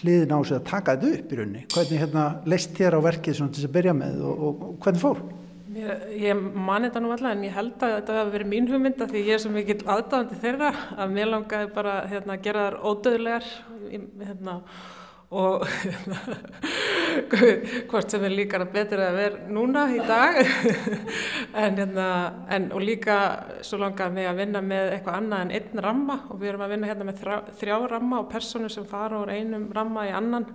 hliðin á sig að taka þetta upp í rauninni, hvernig hérna leist þér á verkið svona til þess að byrja með og, og, og hvernig fór? Ég, ég man þetta nú alltaf en ég held að þetta hafi verið mín hugmynda því ég er svo mikill aðdáðandi þeirra að mér langaði bara hérna, að gera þær ódöðlegar hérna, og (laughs) hvort sem er líka betur að vera núna í dag. (laughs) En, hérna, en og líka svo langaði mig að vinna með eitthvað annað en einn ramma og við erum að vinna hérna með þrjá, þrjá ramma og persónur sem fara úr einum ramma í annan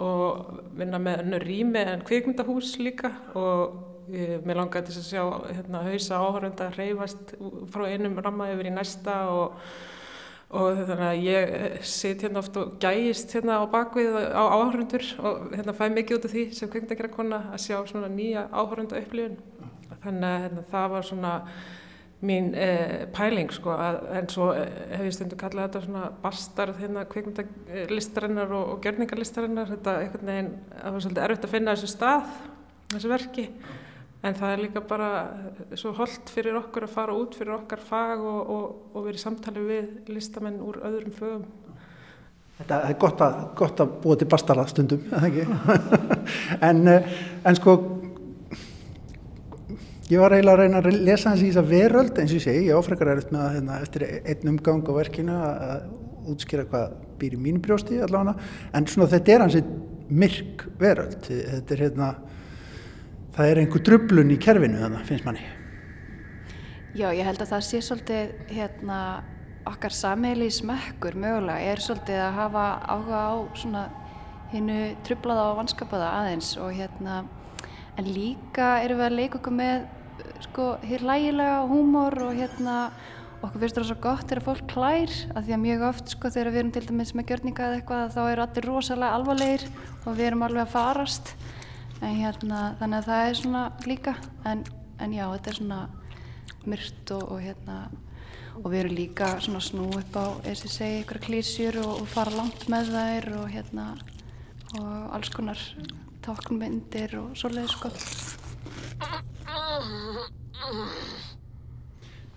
og vinna með önnur rými en kvikmyndahús líka og mér langaði til að sjá hérna, hausa áhörunda hreyfast frá einum ramma yfir í næsta og, og þannig að ég sit hérna oft og gæjist hérna á bakvið á áhörundur og hérna fæ mikið út af því sem kvikmyndagera kona að sjá svona nýja áhörunda upplifun þannig að hérna, það var svona mín eh, pæling sko að, en svo eh, hef ég stundu kallað þetta svona bastarð hérna kvikmyndalistarinnar og, og gjörningarlistarinnar þetta einhvern veginn, það var svolítið erfitt að finna þessu stað, þessu verki en það er líka bara eh, svo holdt fyrir okkur að fara út fyrir okkar fag og, og, og vera í samtali við listamenn úr öðrum fögum. Þetta er gott að, gott að búa til bastara stundum, eða ekki? (laughs) en, eh, en sko, ég var eiginlega að reyna að lesa hans í þess að veröld, eins og ég segi, ég áfrekar er að hérna, eftir einn umgang á verkinu að útskýra hvað býr í mínu brjósti allavega, en svona þetta er hans myrk veröld, þetta er hérna, það er einhver drublun í kerfinu þannig, finnst manni. Já, ég held að það sé svolítið hérna, okkar sammeili smekkur mögulega er svolítið að hafa áhuga á svona hinnu trublaða og vanskapaða aðeins og hérna en líka erum við að leika okkur með sko hér lægilega húmor og hérna okkur finnst það svo gott þegar fólk klær að því að mjög oft sko þegar við erum til dæmis með gjörninga eða eitthvað þá eru allir rosalega alvarlegir og við erum alveg að farast en hérna þannig að það er svona líka en, en já þetta er svona myrt og, og hérna og við erum líka svona snú upp á eins og segi ykkur klísjur og, og fara langt með þær og hérna og alls konar táknmyndir og svoleiðis sko.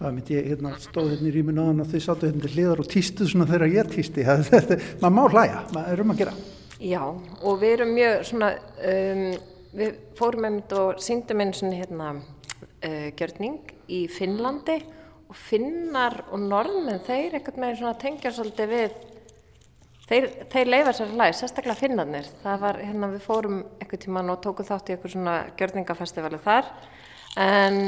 Það myndi ég hérna stóð hérna í rýminu aðan og þau sáttu hérna til hliðar og týstuð svona þegar ég týsti. (laughs) maður má hlæja, maður er um að gera. Já, og við erum mjög svona, um, við fórum einmitt og síndum einu svona hérna uh, gjörning í Finnlandi og finnar og norðmenn, þeir eitthvað með svona tengja svolítið við, þeir, þeir leifa sér læg, sérstaklega finnarnir. Það var hérna við fórum eitthvað tíman og tókum þátt í eitthvað svona gjörningafestivali þar, en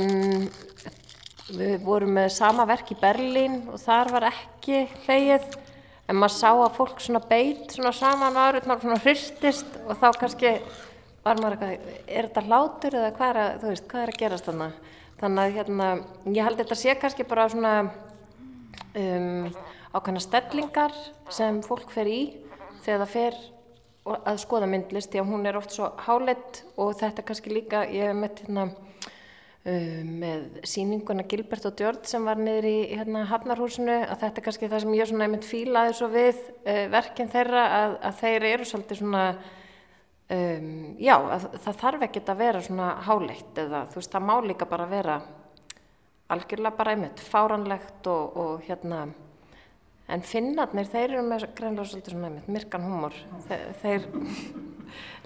við vorum með sama verk í Berlín og þar var ekki hleyið en maður sá að fólk svona beit svona saman varurnar svona hristist og þá kannski var maður eitthvað, er þetta hlátur eða hvað er að, þú veist, hvað er að gerast þannig þannig að hérna, ég held þetta sé kannski bara svona um, ákveðna stellingar sem fólk fer í þegar það fer að skoða myndlist því að hún er oft svo hálett og þetta kannski líka, ég hef mett hérna um, með sýninguna Gilbert og Djörn sem var niður í hérna, Hafnarhúsinu að þetta er kannski það sem ég svona einmitt fílaði svo við uh, verkin þeirra að, að þeir eru svolítið svona um, já, að, það þarf ekki að vera svona háleitt eða þú veist það má líka bara vera algjörlega bara einmitt fáranlegt og, og hérna en finnarnir þeir eru með greinlega svolítið svona einmitt myrkan húmor þeir, (laughs) þeir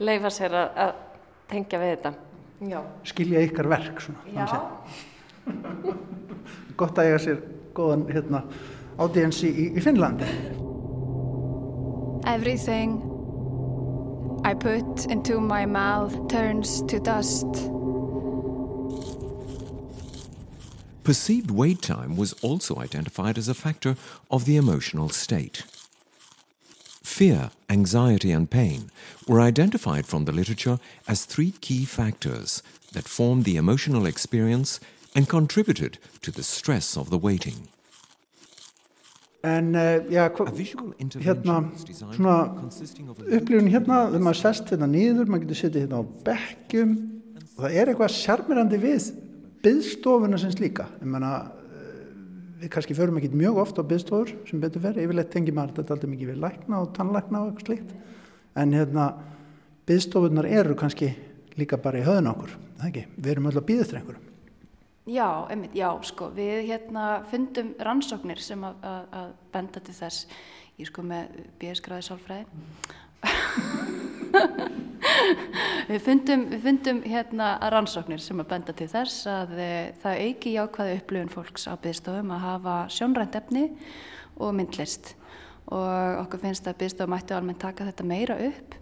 leifa sér að, að tengja við þetta Já. skilja ykkar verk svona. Gott að eiga sér góðan hérna, audiensi í, í Finnlandi. Everything I put into my mouth turns to dust. Perceived wait time was also identified as a factor of the emotional state. Fear, anxiety, and pain were identified from the literature as three key factors that formed the emotional experience and contributed to the stress of the waiting. En uh, já, A visual hérna, svona upplifun hérna, þegar maður sest hérna niður, maður getur setið hérna á bekkjum og það er eitthvað sjarmirandi við byðstofuna sem slíka. Ég menna, við kannski förum ekki mjög oft á byðstofur sem betur fer, yfirleitt tengi maður þetta alltaf mikið við lækna og tannlækna og eitthvað slíkt. En hérna, byðstofunar eru kannski líka bara í höðun okkur, það ekki? Við erum öll að býða eftir einhverjum. Já, einmitt, já, sko, við hérna fundum rannsóknir sem að, að, að benda til þess, ég sko með BS-gráði sálfræði. (laughs) við fundum, við fundum hérna rannsóknir sem að benda til þess að e, það auki jákvæði upplifun fólks á byggstofum að hafa sjónrænt efni og myndlist. Og okkur finnst að byggstofum mættu almennt taka þetta meira upp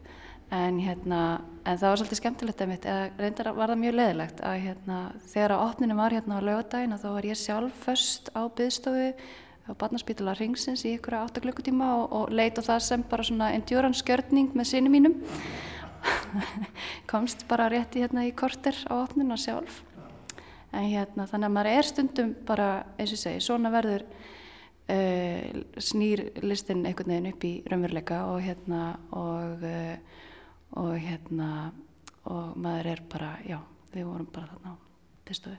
en, hérna, en það var svolítið skemmtilegt að mitt, reyndar var það mjög leðilegt að hérna, þegar að opninu var hérna á lögadaginn þá var ég sjálf först á byggstofu á barnaspítala ringsins í ykkur átta klukkutíma og, og leit á það sem bara svona endurans skjörning með sinni mínum. (laughs) Komst bara rétt í, hérna, í korter á opnuna sjálf. En hérna þannig að maður er stundum bara eins og segi, svona verður uh, snýr listin einhvern veginn upp í raunveruleika og hérna og, uh, og hérna og maður er bara, já, við vorum bara þarna á testofi.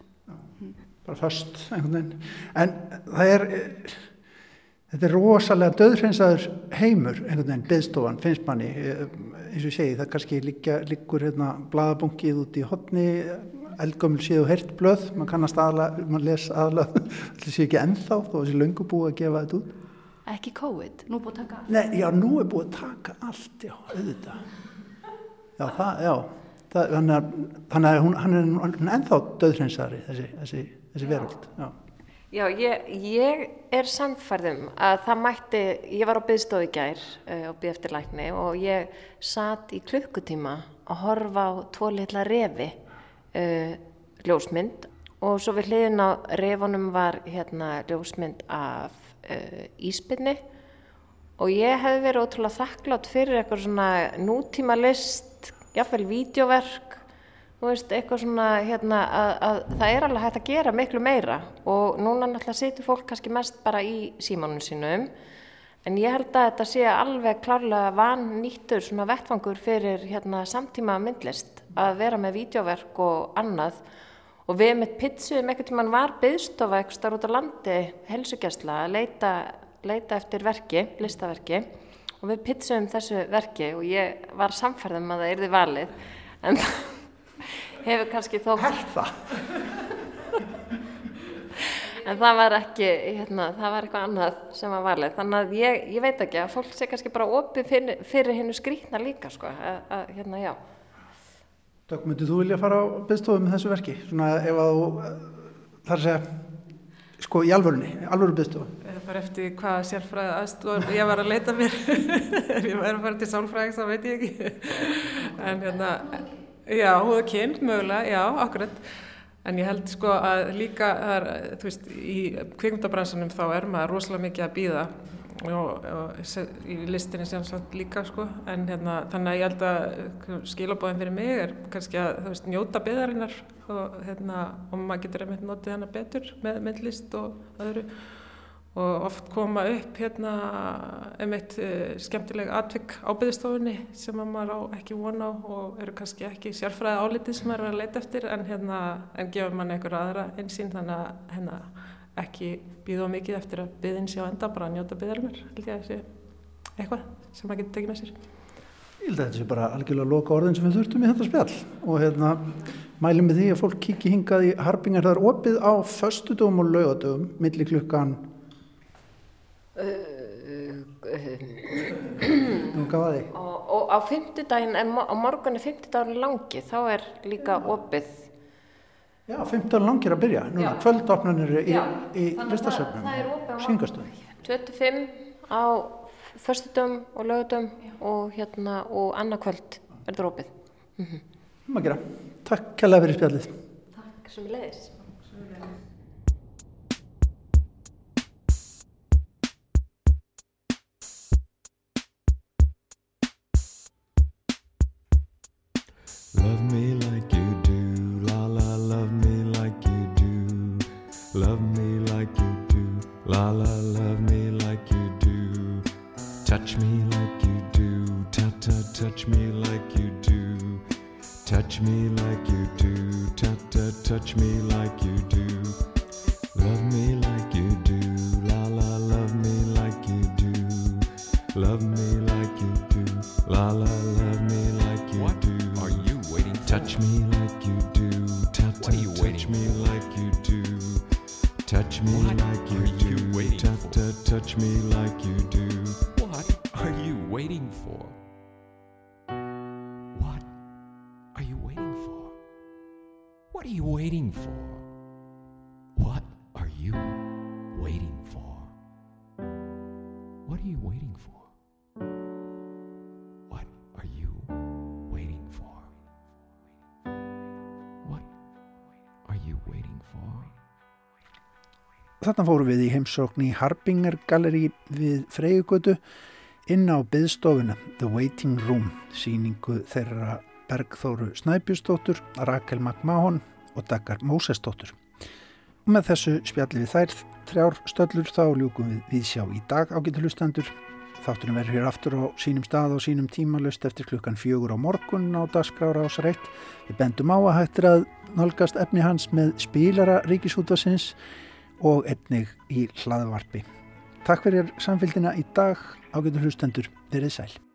bara föst einhvern veginn. En það er þetta er rosalega döðhreinsaður heimur einhvern veginn, byðstofan, finnst manni. Eins og segi, það kannski líka, líkur hérna blaðabunkið út í hotni eldgömmul séu heyrt blöð. Mann kannast aðla, mann les aðla (laughs) þetta sé ekki ennþá, þó að þessi löngu búið að gefa þetta út. Ekki COVID, nú búið að taka allt. Nei, já, nú er búið að taka allt, já, auðvitað já, það, já. Það, þannig að, þannig að hún, hann er ennþá döðhreinsaðari þessi, þessi, þessi veröld, já. Já, ég, ég er samfærðum að það mætti, ég var á byggstofu í gær uh, og byggð eftir lækni og ég satt í klukkutíma að horfa á tvo litla refi, uh, ljósmynd og svo við hliðin á refunum var hérna ljósmynd af uh, íspinni og ég hefði verið ótrúlega þakklátt fyrir eitthvað svona nútíma list, jáfnveil vídeoverk veist, eitthvað svona hérna að, að það er alveg hægt að gera miklu meira. Og núna náttúrulega situr fólk kannski mest bara í símanum sínum. En ég held að þetta sé alveg klárlega van nýttur svona vettfangur fyrir hérna samtíma myndlist að vera með vídeoverk og annað. Og við með pitsuðum einhvern tímann var byðstofa eitthvað starf út á landi helsugjastla að leita, leita eftir verki, listaverki og við pitsuðum þessu verki og ég var samferðum að það yrði valið en hefur kannski þó Herða? en það var ekki hérna, það var eitthvað annað sem var valið þannig að ég, ég veit ekki að fólk sé kannski bara opið fyrir, fyrir hennu skrýtna líka sko, að, að, hérna já Dögg, myndið þú vilja fara á byggstofum með þessu verki? Svona ef að þú, eh, þar að segja, sko í alvörunni, alvöru byggstofum. Það fara eftir hvað sérfræði aðstofan ég var að leita mér. (laughs) Ef ég væri að fara til sálfræðings, þá veit ég ekki. En hérna, já, húða kynnt mögulega, já, akkurat. En ég held sko að líka, það er, þú veist, í kvikmyndabransanum þá er maður rosalega mikið að býða og, og í listinni sem sagt líka sko. En hérna þannig að ég held að skilabóðin fyrir mig er kannski að þú veist njóta byðarinnar og hérna og maður getur einmitt notið hana betur með myndlist og öðru. Og oft koma upp hérna einmitt uh, skemmtileg atvik á byðstofunni sem að maður á ekki vona á og eru kannski ekki sérfræði álitið sem maður er að leita eftir en hérna en gefur mann einhver aðra einsýn þannig að hérna ekki býða mikið eftir að byðin sé á enda bara að njóta byðarinnar eitthvað sem maður getur tekið með sér. Ég held að þetta sé bara algjörlega loka orðin sem við þurftum í þetta spjall og hérna mælum við því að fólk kíki hingað í Harbingar það er opið á föstudöfum og laugadöfum milli klukkan á fimmtudaginn, en á morgun er fimmtudaginn langi, þá er líka opið. Já, 15 langir að byrja. Nú Já. er kvöldopnunir í, í listasöfnum. það- það er opið á. Syngastöðum. 25 á föstudum og lögutum og hérna og annað kvöld verður opið. Um að gera. Takk kærlega fyrir spjallið. Takk sem leiðis. Touch me like you do. Þarna fórum við í heimsókn í Harbinger Gallery við Freyjugötu inn á byðstofuna The Waiting Room, síningu þeirra Bergþóru Snæbjörnsdóttur, Rakel McMahon og Daggar Mósesdóttur. Og með þessu spjalli við þær þrjár stöllur þá ljúkum við við sjá í dag ágættu hlustendur. Þáttunum verður hér aftur á sínum stað og sínum tímalust eftir klukkan fjögur á morgun á dagskrára ás reitt. Við bendum á að hættir að nálgast efni hans með spilara ríkisútvarsins og einnig í hlaðvarpi. Takk fyrir samfélgina í dag, ágætu hlustendur, verið sæl.